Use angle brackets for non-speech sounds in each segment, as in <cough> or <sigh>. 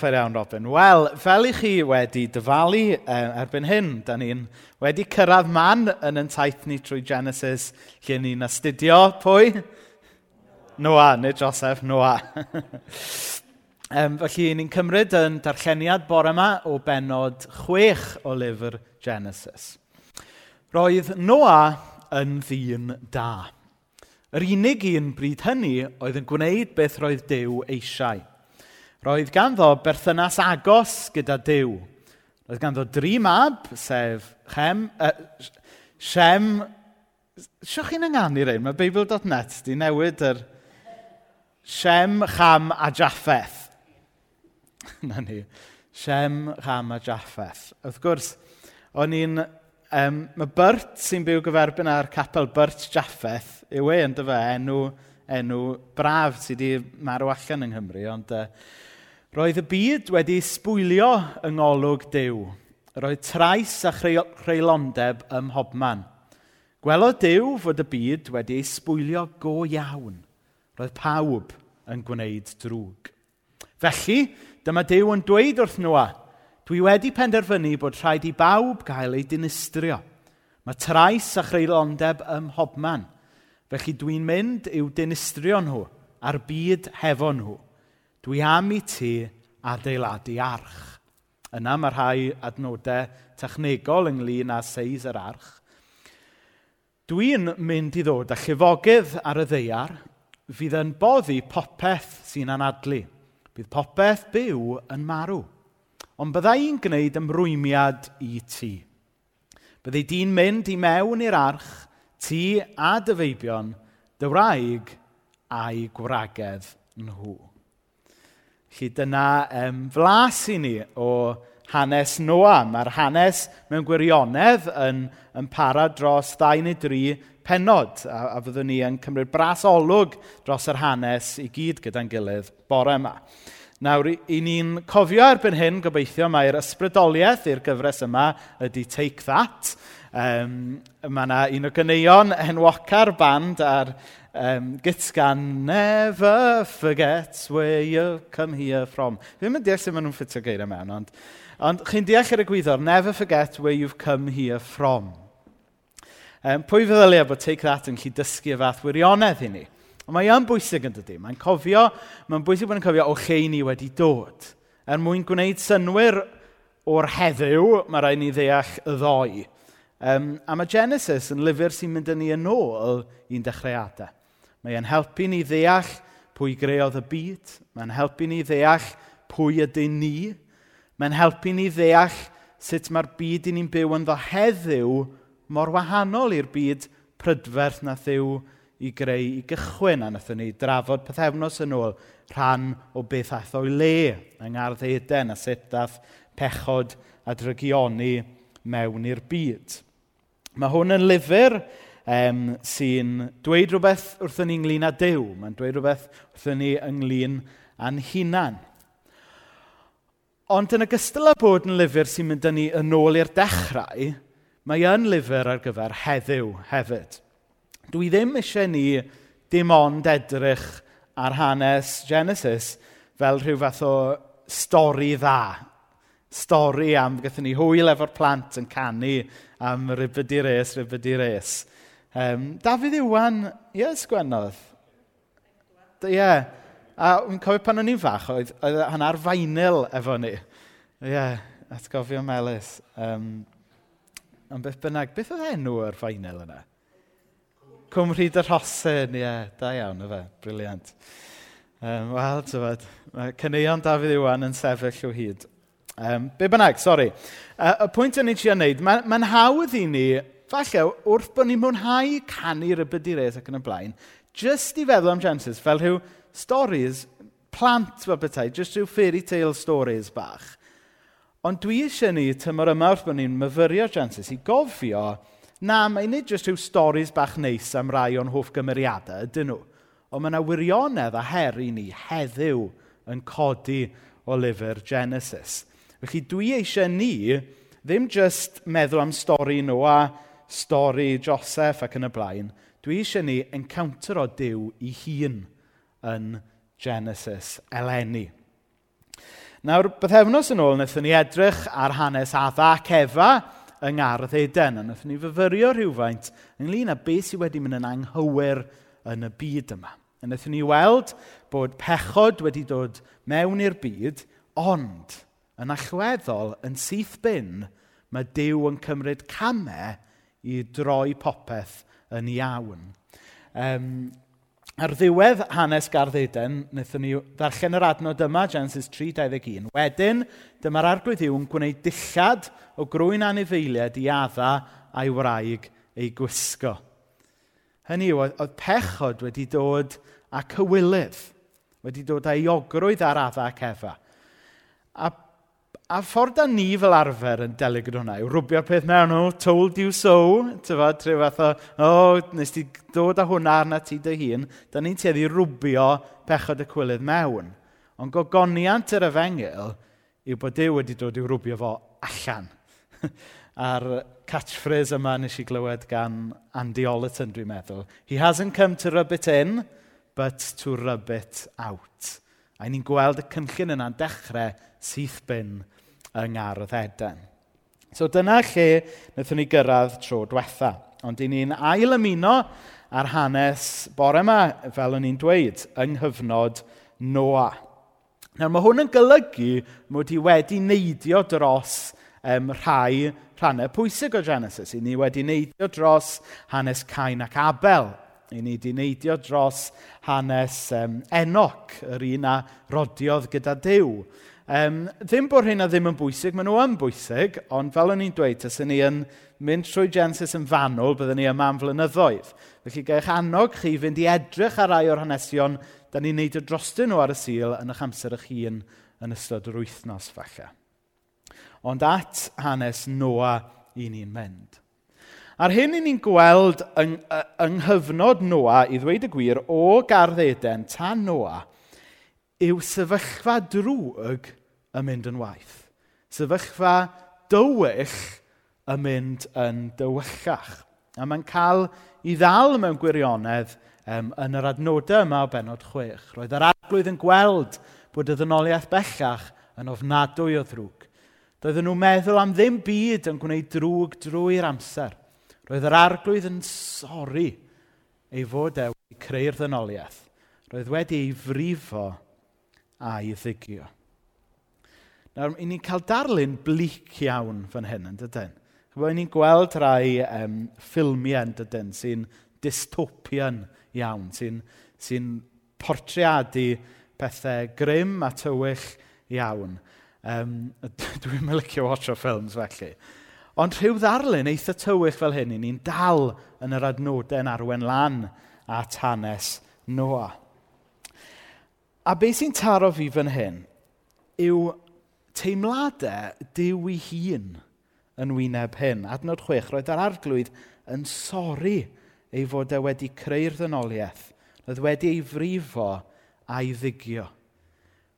Fair iawn, Robin. Wel, fel i chi wedi dyfalu erbyn hyn, da ni'n wedi cyrraedd man yn yn taith ni trwy Genesis, lle ni'n astudio pwy? Noa, neu Joseph Noa. <laughs> um, felly, ni'n cymryd yn darlleniad bore yma o benod chwech o lyfr Genesis. Roedd Noa yn ddyn da. Yr unig un bryd hynny oedd yn gwneud beth roedd Dyw eisiau roedd ganddo berthynas agos gyda Dyw. Roedd ganddo dri mab, sef Chem, uh, Shem, Sio chi'n ynganu rhaid? mae Beibl.net di newid yr Shem, Cham a Japheth. <laughs> Na ni. Shem, Cham a Japheth. Wrth gwrs, o'n i'n... Um, mae Bert sy'n byw gyferbyn ar capel Bert Japheth yw e, yn dyfa enw, enw braf sydd wedi marw allan yng Nghymru, ond uh, Roedd y byd wedi sbwylio yng ngolwg Dyw. Roedd trais a chreulondeb ym mhobman. Gwelodd Dyw fod y byd wedi ei sbwylio go iawn. Roedd pawb yn gwneud drwg. Felly, dyma Dyw yn dweud wrth nhw dwi wedi penderfynu bod rhaid i bawb gael ei dinistrio. Mae trais a chreulondeb ym mhobman, felly dwi'n mynd i'w dinistrio nhw a'r byd hefo nhw. Dwi am i ti adeiladu arch. Yna mae rhai adnodau technegol ynglyn â seis yr arch. Dwi'n mynd i ddod â llifogydd ar y ddeiar fydd yn boddi popeth sy'n anadlu. Bydd popeth byw yn marw. Ond bydda i'n gwneud ymrwymiad i ti. Byddai di'n mynd i mewn i'r arch, ti a dyfeibion, dy wraig a'i gwragedd nhw. Felly dyna um, flas i ni o hanes Noa. Mae'r hanes mewn gwirionedd yn, yn para dros 2 neu 3 penod. A, a fyddwn ni yn cymryd bras olwg dros yr hanes i gyd gyda'n gilydd bore yma. Nawr, i ni'n cofio erbyn hyn, gobeithio, mae'r ysbrydoliaeth i'r gyfres yma ydy Take That. Um, mae yna un o gyneuon enwoca'r band ar um, Gitsgan Never Forget Where You Come Here From. Ddim yn deall sut maen nhw'n ffitio geiriau mewn, ond, ond chi'n deall yr egwyddor, Never Forget Where You've Come Here From. Um, pwy feddylia bod Take That yn lli dysgu y fath wirionedd i ni? Ond mae yn bwysig yn dydy. Mae'n cofio, mae'n bwysig bod yn cofio o lle ni wedi dod. Er mwyn gwneud synwyr o'r heddiw, mae rhaid ni ddeall y ddoi. Um, a mae Genesis yn lyfr sy'n mynd yn ni yn ôl i'n dechreuadau. Mae e'n helpu ni ddeall pwy greodd y byd. Mae'n helpu ni ddeall pwy ydyn ni. Mae'n helpu ni ddeall sut mae'r byd i ni'n byw yn ddo heddiw mor wahanol i'r byd prydferth na ddiw i greu i gychwyn. A wnaethon ni drafod pethefnos yn ôl rhan o beth aeth o'i le yng Ngardd Eden a sut daeth pechod a drygioni mewn i'r byd. Mae hwn yn lyfr um, sy'n dweud rhywbeth wrthyn ni ynglyn â Dyw. Mae'n dweud rhywbeth wrthyn ni ynglyn â'n hunan. Ond yn ogystal â bod yn lyfr sy'n mynd â ni yn ôl i'r dechrau, mae yn lyfr ar gyfer heddiw hefyd. Dwi ddim eisiau ni dim ond edrych ar hanes Genesis fel rhyw fath o stori dda. Stori am gyda ni hwyl efo'r plant yn canu am rybyd i res, rybyd i res. Um, Dafydd Iwan, ie, yes, sgwennodd. Ie. Yeah. A wy'n cofio pan o'n i'n fach, oedd, oedd hyn fainil efo ni. Ie, yeah, atgofio Melis. Um, ond beth bynnag, beth oedd enw ar fainil yna? Cwmryd y rhosyn, ie, yeah, da iawn o fe, briliant. Um, Wel, tyfod, mae cyneuon Dafydd Iwan yn sefyll o hyd. Um, be bynnag, sori. Uh, y pwynt o'n i ti wneud, mae'n ma, hawdd i ni, falle wrth bod ni'n mwynhau canu y res ac yn y blaen, jyst i feddwl am Genesis fel rhyw stories, plant fel bethau, jyst rhyw fairy tale stories bach. Ond dwi eisiau ni, tymor yma wrth bod ni'n myfyrio Genesis, i gofio, na, mae nid jyst rhyw stories bach neis am rai o'n hoff gymeriadau, ydyn nhw. Ond mae yna wirionedd a her i ni heddiw yn codi o lyfr Genesis. Felly dwi eisiau ni ddim jyst meddwl am stori Noah, stori Joseph ac yn y blaen. Dwi eisiau ni encounter o Dyw i hun yn Genesis eleni. Nawr, bythefnos yn ôl, wnaethon ni edrych ar hanes Adda ac Efa yng Ngardd Eden, a wnaethon ni fyfyrio rhywfaint ynglyn â beth sydd wedi mynd yn anghywir yn y byd yma. A wnaethon ni weld bod pechod wedi dod mewn i'r byd, ond yn allweddol, yn syth bin, mae Dyw yn cymryd camau i droi popeth yn iawn. Um, ar ddiwedd hanes garddeden, wnaethon ni ddarllen yr adnod yma, Genesis 3.21. Wedyn, dyma'r arglwydd yw yn gwneud dillad o grwy'n anifeiliad i adda a'i wraig ei gwisgo. Hynny yw, oedd pechod wedi dod â cywilydd, wedi dod â iogrwydd ar adda ac efa. A a ffordd da ni fel arfer yn delu gyda hwnna yw rwbio'r peth mewn, oh, told you so, tyfa, trwy fath o, oh, nes ti dod â hwnna arna ti dy hun, da ni'n tueddu rwbio pechod y cwylydd mewn. Ond gogoniant yr efengil yw bod Dyw wedi dod i'w rwbio fo allan. <laughs> A'r catchphrase yma nes i glywed gan Andy Ollerton, dwi'n meddwl. He hasn't come to rub it in, but to rub it out. A ni'n gweld y cynllun yna'n dechrau syth bin yng Ngardd Eden. So dyna lle wnaethon ni gyrraedd tro diwetha. Ond i ni'n ail ymuno ar hanes bore yma, fel o'n i'n dweud, yng nghyfnod Noa. Nawr mae hwn yn golygu mod i wedi neidio dros um, rhai rhannau pwysig o Genesis. I ni wedi neidio dros hanes Cain ac Abel. I ni wedi neidio dros hanes um, Enoch, yr un a rodiodd gyda Dyw. Um, ddim bod hynna ddim yn bwysig, maen nhw yn bwysig, ond fel o'n i'n dweud, tas ni yn mynd trwy Genesis yn fanwl, byddwn ni yma am flynyddoedd. Felly gael annog chi fynd i edrych ar rai o'r hanesion da ni'n neud y drostyn nhw ar y sil yn eich amser eich hun yn ystod yr wythnos falle. Ond at hanes Noa i ni'n mynd. A'r hyn i ni'n gweld yng, yng nghyfnod Noa, i ddweud y gwir, o Gardd Eden tan Noa, yw sefyllfa drwg yn mynd yn waith. Sefyllfa dywych yn mynd yn dywychach. A mae'n cael i ddal mewn gwirionedd um, yn yr adnodau yma o benod chwech. Roedd yr arglwydd yn gweld bod y ddynoliaeth bellach yn ofnadwy o ddrwg. Doedden nhw'n meddwl am ddim byd yn gwneud drwg drwy'r amser. Roedd yr arglwydd yn sori ei fod e wedi creu'r ddynoliaeth. Roedd wedi ei frifo a'i ddigio. Nawr, i ni'n cael darlun blic iawn fan hyn, yn dydyn. Chyfo, ni'n gweld rhai um, ffilmiau, yn dydyn, sy'n dystopian iawn, sy'n sy portreadu pethau grym a tywych iawn. Um, <laughs> Dwi'n mylicio o ffilms, felly. Ond rhyw ddarlun eitha tywych fel hyn, ni'n dal yn yr adnodau'n arwen lan at hanes Noah. A beth sy'n taro fi fan hyn yw teimladau Dyw i hun yn wyneb hyn. Adnod chwech, roedd yr arglwydd yn sori ei fod e wedi creu'r ddynoliaeth, roedd wedi ei frifo a'i ddigio.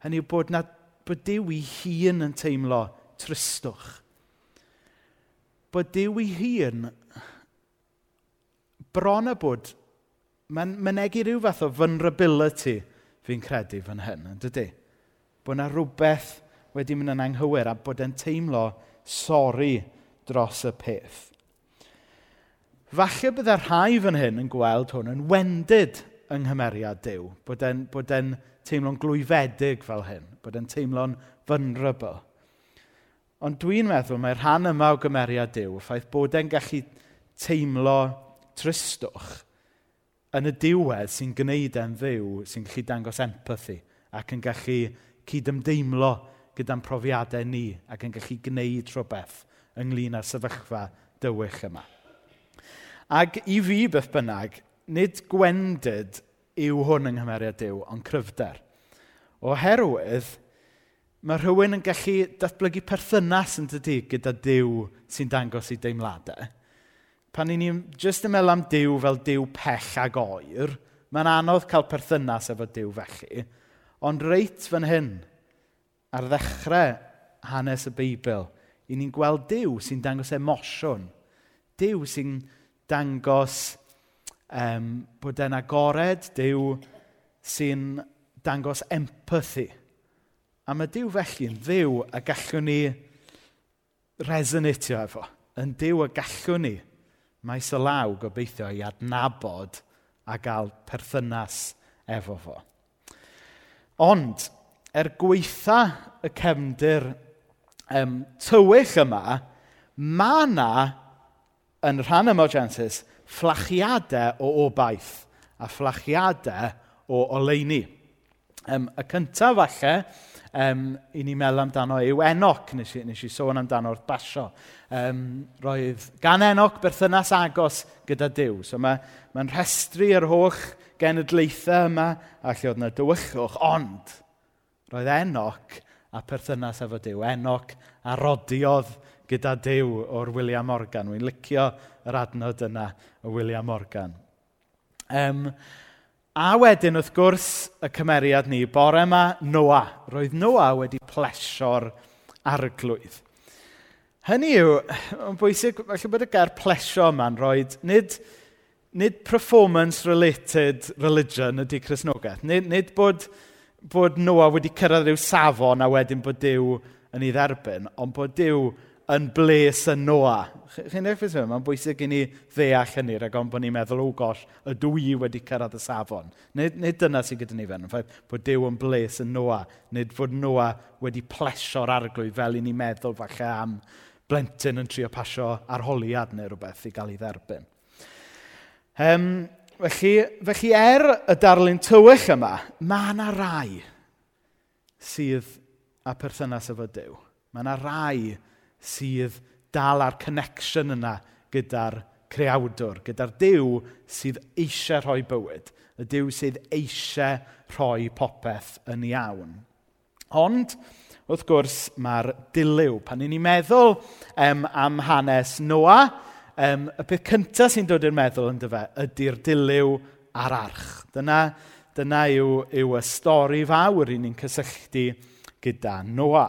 Hynny yw bod, na, bod Dyw i hun yn teimlo tristwch. Bod Dyw i hun bron y bod mae'n mynegu rhyw fath o vulnerability fi'n credu fan hyn, yn dydy? Bod yna rhywbeth wedi mynd yn anghywir a bod e'n teimlo sori dros y peth. Falle byddai rhai fan hyn yn gweld hwn yn wendid yng nghymeriad Dyw, bod e'n bod e teimlo'n glwyfedig fel hyn, bod e'n teimlo'n vulnerable. Ond dwi'n meddwl mae'r rhan yma o gymeriad Dyw, ffaith bod e'n gallu teimlo tristwch yn y diwedd sy'n gwneud e'n ddiw, sy'n gallu dangos empathy ac yn gallu cydymdeimlo gyda'n profiadau ni ac yn gallu gwneud rhywbeth ynglyn â'r sefyllfa dywych yma. Ac i fi beth bynnag, nid gwendid yw hwn yng Nghymeriad Dyw, ond cryfder. Oherwydd, mae rhywun yn gallu datblygu perthynas yn dydy gyda Dyw sy'n dangos i deimladau. Pan i ni'n jyst yn meddwl am Dyw fel Dyw pell ag oer, mae'n anodd cael perthynas efo Dyw felly. Ond reit fan hyn, ar ddechrau hanes y Beibl, i ni'n gweld Dyw sy'n dangos emosiwn. Dyw sy'n dangos um, bod e'n agored, Dyw sy'n dangos empathy. A mae Dyw felly'n ddiw a gallwn ni resonatio efo. Yn Dyw a gallwn ni maes y law gobeithio i adnabod a gael perthynas efo fo. Ond, er gweitha y cefndir um, tywyll yma, mae yna, yn rhan emergences, fflachiadau o obaith a fflachiadau o oleini. Um, y cyntaf falle, um, i ni meddwl amdano yw Enoch, nes i, nes i sôn amdano'r basio. Um, roedd gan Enoch berthynas agos gyda Dyw. So mae'n ma, ma rhestru yr holl genedlaethau yma a lle oedd yna dywychwch, ond roedd Enoch a perthynas efo Dyw. Enoch a rodiodd gyda Dyw o'r William Morgan. Wy'n licio yr adnod yna o William Morgan. Um, a wedyn, wrth gwrs, y cymeriad ni, bore yma, Noa. Roedd Noa wedi plesio'r arglwydd. Hynny yw, yn bwysig, felly bod y ger plesio yma'n rhoi, nid, nid performance-related religion ydy Cresnogaeth, nid, nid bod bod Noa wedi cyrraedd rhyw safon a wedyn bod Dyw yn ei dderbyn, ond bod Dyw yn bles yn Noa. Chi'n eich beth mae'n bwysig i ni ddeall hynny, rhaid ond bod ni'n meddwl, o gosh, y dwi wedi cyrraedd y safon. Nid, nid dyna sydd gyda ni fan, ffaith, bod Dyw yn bles yn Noa, nid fod Noa wedi plesio'r arglwydd fel i ni meddwl falle am blentyn yn trio pasio arholiad neu rhywbeth i gael ei dderbyn. Um, Felly, felly er y darlun tywyll yma, mae yna rai sydd a perthynas efo Dyw. Mae yna rai sydd dal ar connection yna gyda'r creawdwr, gyda'r Dyw sydd eisiau rhoi bywyd, y Dyw sydd eisiau rhoi popeth yn iawn. Ond, wrth gwrs, mae'r dilyw. Pan i ni meddwl um, am hanes Noa, um, y peth cyntaf sy'n dod i'r meddwl yn dyfa, ydy'r dilyw a'r arch. Dyna, dyna yw, yw y stori fawr i ni'n cysylltu gyda Noa.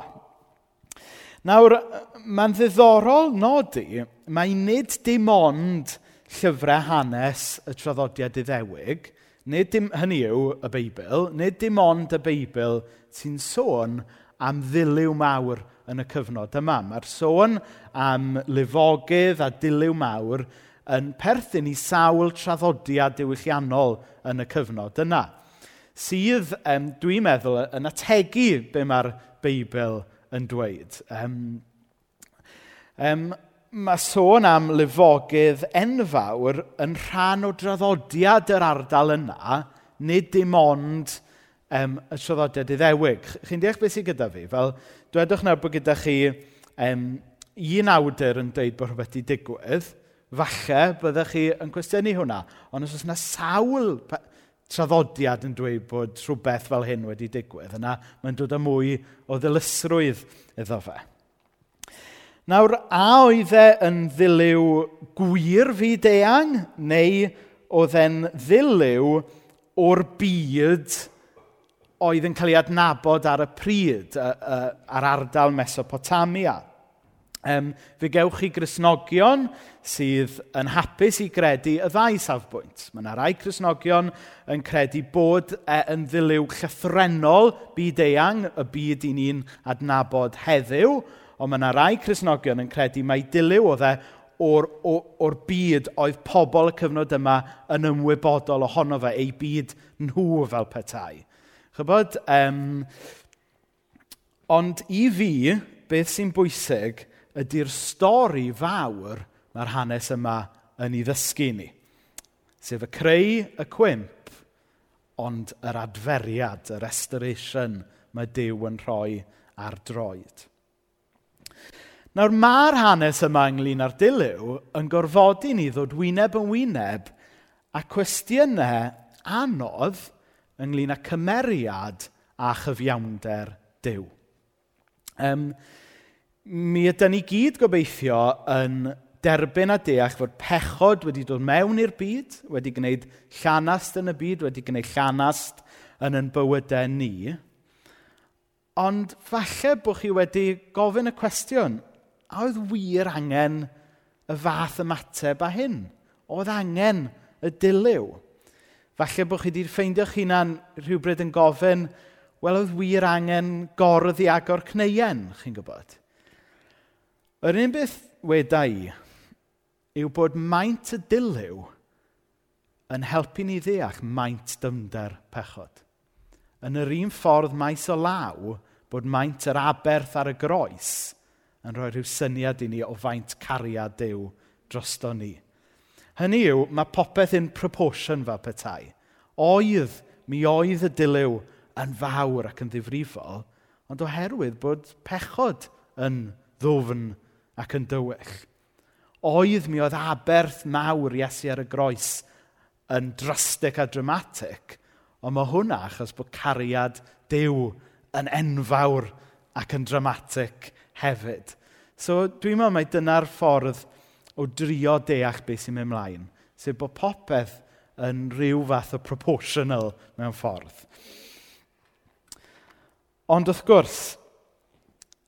Nawr, mae'n ddiddorol nodi, mae nid dim ond llyfrau hanes y traddodiad iddewig, nid dim, hynny yw y Beibl, nid dim ond y Beibl sy'n sôn am ddiliw mawr yn y cyfnod yma. Mae'r sôn am lifogydd a dilyw mawr yn perthyn i sawl traddodiad diwylliannol yn y cyfnod yna. Sydd, um, dwi'n meddwl, yn ategu be mae'r Beibl yn dweud. Um, um, mae sôn am lifogydd enfawr yn rhan o draddodiad yr ardal yna, nid dim ond um, y traddodiad iddewig. Chi'n deall beth sydd gyda fi? Fel, Dwedwch nawr bod gyda chi um, un awdur yn dweud bod rhywbeth wedi digwydd, falle byddech chi yn cwestiynu hwnna. Ond os oes yna sawl traddodiad yn dweud bod rhywbeth fel hyn wedi digwydd, yna mae'n dod â mwy o ddilysrwydd iddo fe. Nawr, a oedd e yn ddilyw gwir fi deang, neu oedd e'n ddilyw o'r byd oedd yn cael ei adnabod ar y pryd, ar ardal Mesopotamia. Um, fe gewch chi grisnogion sydd yn hapus i gredu y ddau safbwynt. Mae yna rai grisnogion yn credu bod e, yn ddiliw llythrenol byd eang, y byd i ni'n adnabod heddiw, ond mae yna rai crisnogion yn credu mai diliw oedd e o'r, or, or byd oedd pobl y cyfnod yma yn ymwybodol ohono fe, ei byd nhw fel petai. Chybod, um, ond i fi, beth sy'n bwysig ydy'r stori fawr mae'r hanes yma yn ei ddysgu ni. Sef y creu y cwymp, ond yr adferiad, y restoration mae Dyw yn rhoi ar droed. Nawr mae'r hanes yma ynglyn â'r dilyw yn gorfodi ni ddod wyneb yn wyneb a cwestiynau anodd ynglyn â cymeriad a chyfiawnder Dyw. Um, mi ydyn ni gyd gobeithio yn derbyn a deall fod pechod wedi dod mewn i'r byd, wedi gwneud llanast yn y byd, wedi gwneud llanast yn yn bywydau ni. Ond falle bod chi wedi gofyn y cwestiwn, a oedd wir angen y fath ymateb a hyn? Oedd angen y dilyw? Falle bod chi wedi ffeindio'ch hunan rhywbryd yn gofyn, wel oedd wir angen gordd i agor cneien, chi'n gwybod. Yr un beth weda i yw bod maint y dilyw yn helpu ni ddeall maint dymder pechod. Yn yr un ffordd maes o law bod maint yr aberth ar y groes yn rhoi rhyw syniad i ni o faint cariad Dyw drosto ni. Hynny yw, mae popeth in proportion fel petai. Oedd, mi oedd y dilyw yn fawr ac yn ddifrifol, ond oherwydd bod pechod yn ddwfn ac yn dywyll. Oedd mi oedd aberth mawr Iesu ar y groes yn drastic a dramatic, ond mae hwnna achos bod cariad Dyw yn enfawr ac yn dramatic hefyd. So dwi'n meddwl mai dyna'r ffordd o drio deall beth sy'n mynd ymlaen. Sef bod popeth yn rhyw fath o proportional mewn ffordd. Ond wrth gwrs,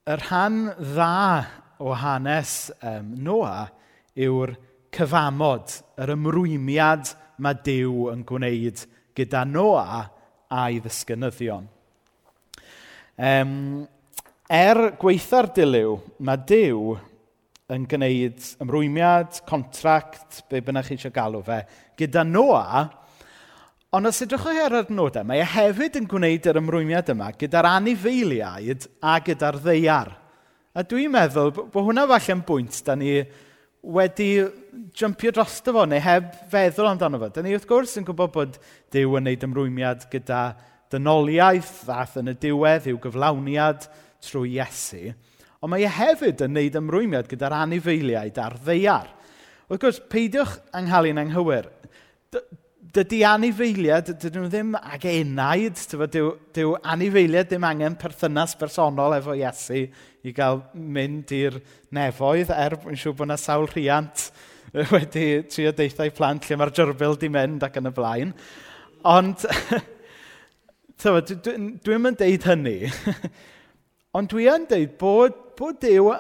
y rhan dda o hanes um, Noa yw'r cyfamod, yr ymrwymiad mae Dyw yn gwneud gyda Noa a'i ddisgynyddion. Um, er gweitha'r dilyw, mae Dyw yn gwneud ymrwymiad, contract, be bynnag chi eisiau galw fe, gyda Noa, ond os ydych chi ar adnodau, mae e hefyd yn gwneud yr ymrwymiad yma gyda'r anifeiliaid a gyda'r ddeiar. A dwi'n meddwl bod hwnna falle yn bwynt da ni wedi jympio drosto fo, neu heb feddwl amdano fo. Da ni wrth gwrs yn gwybod bod Dyw yn gwneud ymrwymiad gyda dynoliaeth, ddath yn y diwedd, yw gyflawniad trwy Iesu ond mae e hefyd yn wneud ymrwymiad gyda'r anifeiliaid a'r ddeiar. Wrth gwrs, peidiwch anghalu'n anghywir. Dydy anifeiliaid, dydyn nhw ddim ag enaid, dyw, dyw anifeiliaid ddim angen perthynas bersonol efo Iesu i gael mynd i'r nefoedd, er yn siŵr bod yna sawl rhiant <laughs> wedi trio deithau plant lle mae'r jyrbyl di mynd ac yn y blaen. Ond, <laughs> tywa, dwi'n dwi, dwi yn deud hynny, <laughs> ond dwi yn deud bod bod Dyw,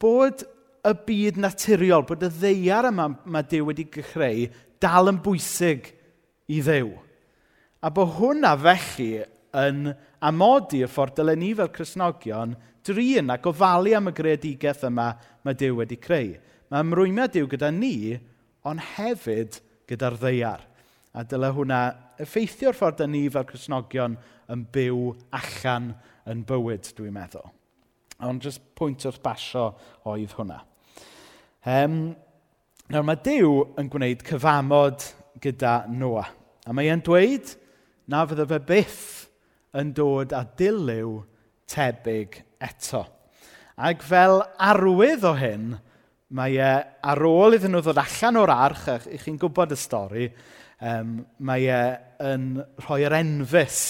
bod y byd naturiol, bod y ddeiar yma mae Dyw wedi gychreu dal yn bwysig i ddew. A bod hwnna felly yn amodi y ffordd dylen ni fel Cresnogion drin a gofalu am y greadigaeth yma mae Dyw wedi creu. Mae ymrwymiad Dyw gyda ni, ond hefyd gyda'r ddeiar. A dyle hwnna effeithio'r ffordd da ni fel Cresnogion yn byw allan yn bywyd, dwi'n meddwl. Ond jyst pwynt wrth basio oedd hwnna. Um, nawr mae Dyw yn gwneud cyfamod gyda Noa. A mae e'n dweud na fydde fe byth yn dod â dilyw tebyg eto. Ac fel arwydd o hyn, mae e ar ôl iddyn nhw ddod allan o'r arch, a i chi'n gwybod y stori, um, mae e yn rhoi'r enfys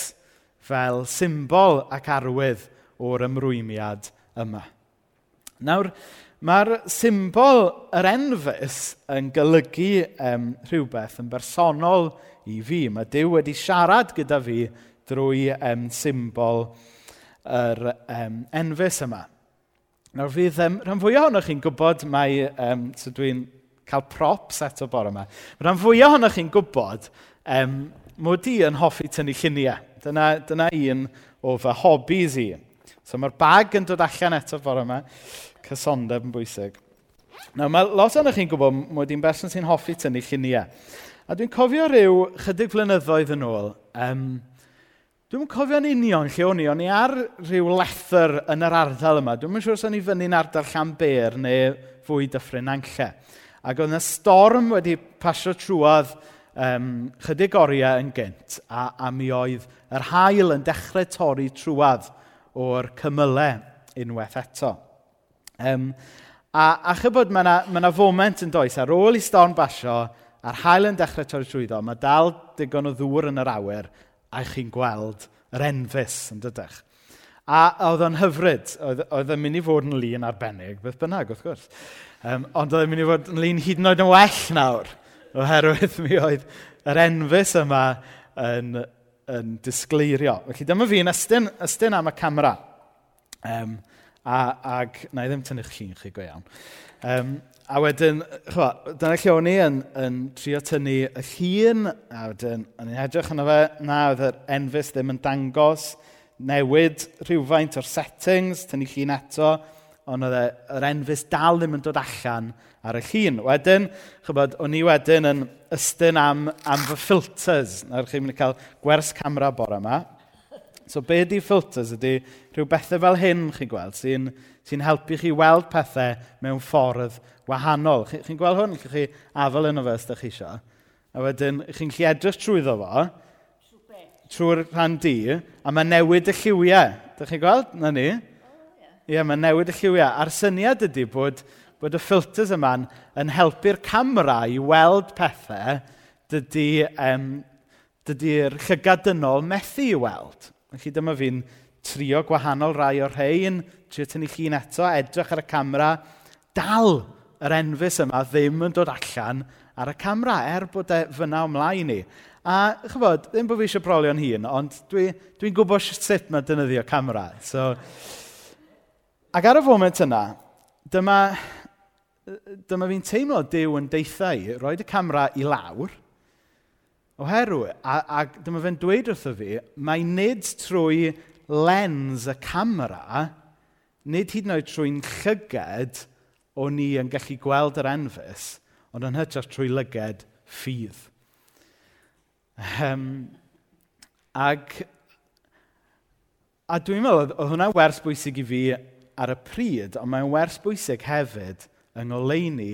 fel symbol ac arwydd o'r ymrwymiad yma. Nawr, mae'r symbol yr enfys yn golygu um, rhywbeth yn bersonol i fi. Mae Dyw wedi siarad gyda fi drwy um, symbol yr um, enfys yma. Nawr fydd um, rhan fwyaf ohonoch chi'n gwybod mae, um, so dwi'n cael props eto bore yma, rhan fwyaf ohonoch chi'n gwybod um, mod i yn hoffi tynnu lluniau. Dyna, dyna un o fy hobbies i. So mae'r bag yn dod allan eto bore yma. Cysondeb yn bwysig. Nawr, mae lot o'n chi'n gwybod, mod i'n berson sy'n hoffi tynnu lluniau. A dwi'n cofio rhyw chydig flynyddoedd yn ôl, um, dwi'n cofio'n union lle o'n i, o'n i ar rhyw lethyr yn yr ardal yma. Dwi'n yn siŵr o'n i fyny'n ardal Llanber neu fwy dyffryn anlle. Ac oedd yna storm wedi pasio trwodd um, chydig oriau yn gynt, a, a mi oedd yr hael yn dechrau torri trwodd o'r cymylau unwaith eto. Um, a, a chybod, mae yna ma, foment yn does ar ôl i storm basio, a'r hael yn dechrau torri trwyddo, mae dal digon o ddŵr yn yr awyr, a chi'n gweld yr enfus yn dydych. A oedd o'n hyfryd, oedd, oedd yn mynd i fod yn lun arbennig, beth bynnag wrth gwrs. Um, ond oedd yn mynd i fod yn lun hyd yn oed yn well nawr, oherwydd mi oedd yr enfus yma yn yn disgleirio. Felly dyma fi'n ystyn, ystyn am y camera. Um, a, ag, na i ddim tynnu'ch llun chi go iawn. Um, a wedyn, chwa, dyna lle o'n i yn, yn trio tynnu y llun, a wedyn, yn i'n edrych yna fe, na, oedd yr enfys ddim yn dangos, newid rhywfaint o'r settings, tynnu llun eto, ond oedd e- yr enfys dal ddim yn dod allan ar y llun. Wedyn, chybod, o'n i wedyn yn ystyn am, am fy filters. Nawr chi'n mynd i cael gwers camera bore yma. So be di filters ydy rhyw bethau fel hyn chi'n gweld sy'n sy, helpu chi weld pethau mewn ffordd wahanol. Chi'n chi gweld hwn? Chi'n chi afel yn o fe os ydych chi eisiau. A wedyn, chi'n chi edrych trwyddo fo trwy'r rhan di, a mae newid y lliwiau. Dych chi'n gweld? Na ni. Ie, yeah, mae newid y lliwiau. A'r syniad ydy bod, bod y filters yma'n yn helpu'r camera i weld pethau dydy'r um, dydy'r llygad dynol methu i weld. Felly dyma fi'n trio gwahanol rai o'r rhain, trio tynnu llun eto, edrych ar y camera. Dal yr enfys yma ddim yn dod allan ar y camera, er bod e fyna ymlaen ni. A chyfod, ddim bod fi eisiau brolio'n hun, ond dwi'n dwi gwybod sut mae dynyddio camera. So, Ac ar y foment yna, dyma, dyma fi'n teimlo Dyw yn deithau, roed y camera i lawr, oherwydd, a, a dyma fe'n dweud wrtho fi, mae nid trwy lens y camera, nid hyd yn oed trwy'n llyged o'n ni yn gallu gweld yr enfys, ond yn hytrach trwy lyged ffydd. Ehm, um, ac, a dwi'n meddwl, oedd hwnna'n wers bwysig i fi ar y pryd, ond mae'n wers bwysig hefyd yng ngoleini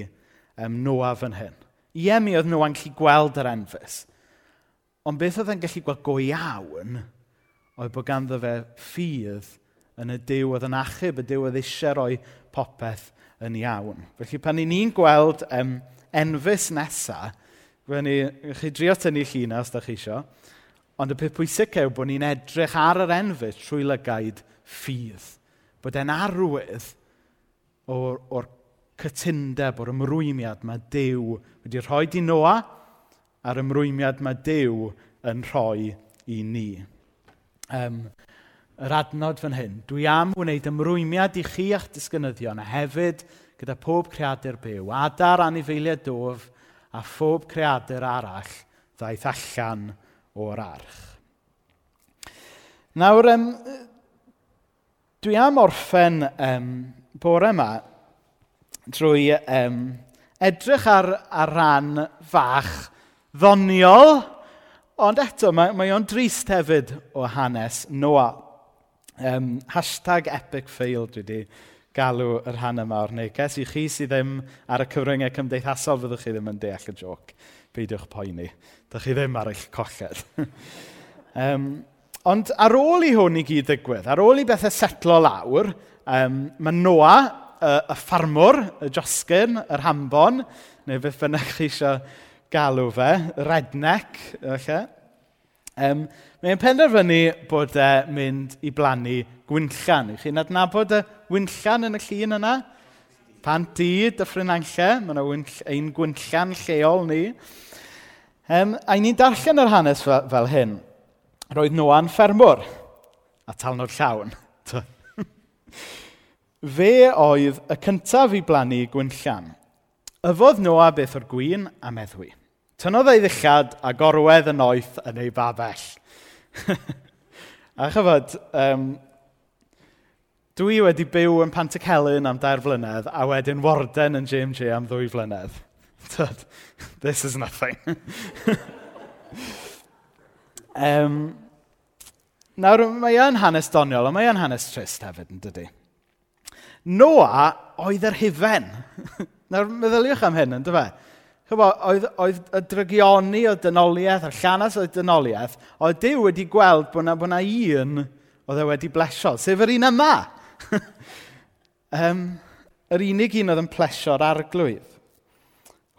um, Noa fan hyn. Ie, mi oedd Noa'n gallu gweld yr enfys. Ond beth oedd e'n gallu gweld go iawn oedd bod ganddo fe ffydd yn y diw oedd yn achub, y diw oedd eisiau rhoi popeth yn iawn. Felly pan i ni'n gweld um, enfys nesaf, fe ni, chi drio tynnu llun os da chi isio, ond y peth pwysig yw bod ni'n edrych ar yr enfys trwy lygaid ffydd bod e'n arwydd o'r, or cytundeb, o'r ymrwymiad mae Dyw wedi rhoi di Noa a'r ymrwymiad mae Dyw yn rhoi i ni. Um, yr adnod fan hyn, dwi am wneud ymrwymiad i chi a'ch disgynyddion a hefyd gyda pob creadur byw, adar anifeiliad dof a phob creadur arall ddaeth allan o'r arch. Nawr, um, dwi am orffen um, bore yma drwy um, edrych ar, ar ran fach ddoniol, ond eto mae, mae o'n drist hefyd o hanes Noa. Um, hashtag epic fail dwi wedi galw yr rhan yma o'r neges. I chi sydd ddim ar y cyfryngau cymdeithasol, fyddwch chi ddim yn deall y joc. Beidiwch poeni. Dych chi ddim ar eich colled. <laughs> um, Ond ar ôl i hwn i gyd ddigwydd, ar ôl i bethau setlo lawr, um, mae Noa, y, y ffarmwr, y josgyn, yr hambon, neu beth bynnag chi eisiau galw fe, redneck, okay. um, mae'n penderfynu bod e mynd i blannu gwynllan. Ych chi'n adnabod y wynllan yn y llun yna? Pan di, dyffryn ffrinanlle, mae yna ein gwynllan lleol ni. Um, a ni'n darllen yr hanes fel, fel hyn roedd Noa'n ffermwr a talnod llawn. <laughs> Fe oedd y cyntaf i blannu gwynllan. Yfodd Noa beth o'r gwyn a meddwi. Tynodd ei ddillad a gorwedd yn oeth yn ei babell. <laughs> a chyfod, um, dwi wedi byw yn Pantic am dair flynedd a wedyn Warden yn JMJ am ddwy flynedd. <laughs> this is nothing. Um, nawr, mae yn hanes doniol, ond mae yn hanes trist hefyd, yn dydy. Noa oedd yr hufen. <laughs> nawr, meddyliwch am hyn, yn dyfa. Chyfo, oedd, oedd y drygioni o dynoliaeth, a'r llanas o dynoliaeth, oedd Dyw wedi gweld bod yna bod na un oedd e wedi blesio, sef yr un yma. <laughs> um, yr unig un oedd yn plesio'r arglwydd.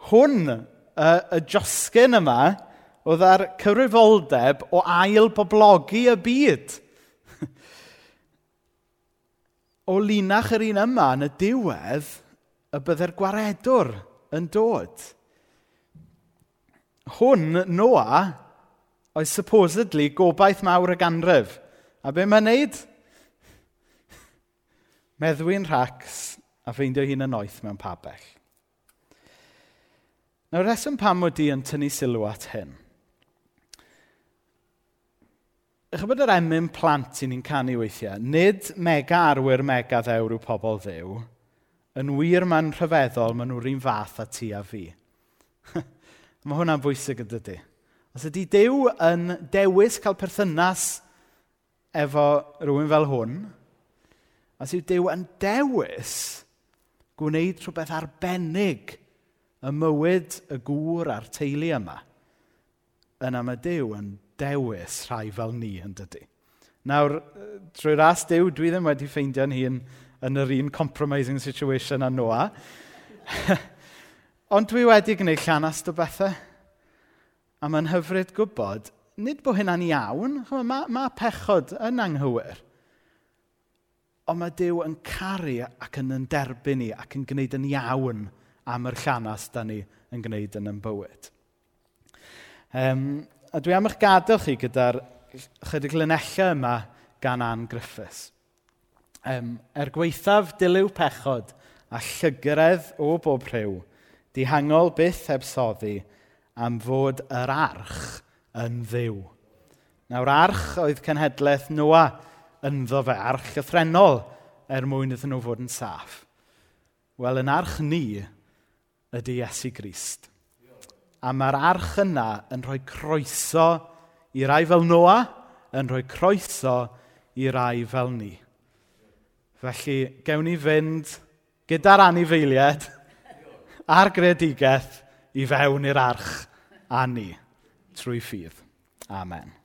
Hwn, y, y josgyn yma, oedd ar cyfrifoldeb o ail boblogi y byd. <laughs> o linach yr un yma yn y diwedd, y byddai'r gwaredwr yn dod. Hwn, Noa, oedd supposedly gobaith mawr y ganrif. A be mae'n neud? <laughs> Meddwi'n rhacs a ffeindio hi'n yn oeth mewn pabell. Nawr, reswm pam mod i yn tynnu sylw at hyn – chybod yr emyn plant i ni'n canu weithiau, nid mega arwyr mega ddewr yw pobl ddew, yn wir ma'n rhyfeddol, maen nhw'r un fath a ti a fi. <laughs> Mae hwnna'n bwysig ydy di. Os ydy Dyw yn dewis cael perthynas efo rhywun fel hwn, os yw Dyw yn dewis gwneud rhywbeth arbennig y mywyd, y gŵr a'r teulu yma, yna mae Dyw yn dewis rhai fel ni yn dydy. Nawr, trwy ras Dyw, dwi ddim wedi ffeindio'n hun yn yr un compromising situation â Noah. <laughs> Ond dwi wedi gwneud llanast o bethau. A mae'n hyfryd gwybod, nid bod hynna'n iawn, mae mae pechod yn anghywir. Ond mae Dyw yn caru ac yn yn derbyn ni ac yn gwneud yn iawn am yr llanast da ni yn gwneud yn yn bywyd. Um, a dwi am eich gadael chi gyda'r chydig linellau yma gan Ann Griffiths. Um, er gweithaf dilyw pechod a llygredd o bob rhyw, dihangol byth heb soddi am fod yr arch yn ddiw. Nawr arch oedd cenhedlaeth Noa ynddo fe, arch gyffrenol er mwyn iddyn nhw fod yn saff. Wel, yn arch ni ydy Iesu Grist a mae'r arch yna yn rhoi croeso i rai fel Noa, yn rhoi croeso i rai fel ni. Felly, gewn ni fynd gyda'r anifeiliad a'r gredigaeth i fewn i'r arch a ni trwy ffydd. Amen.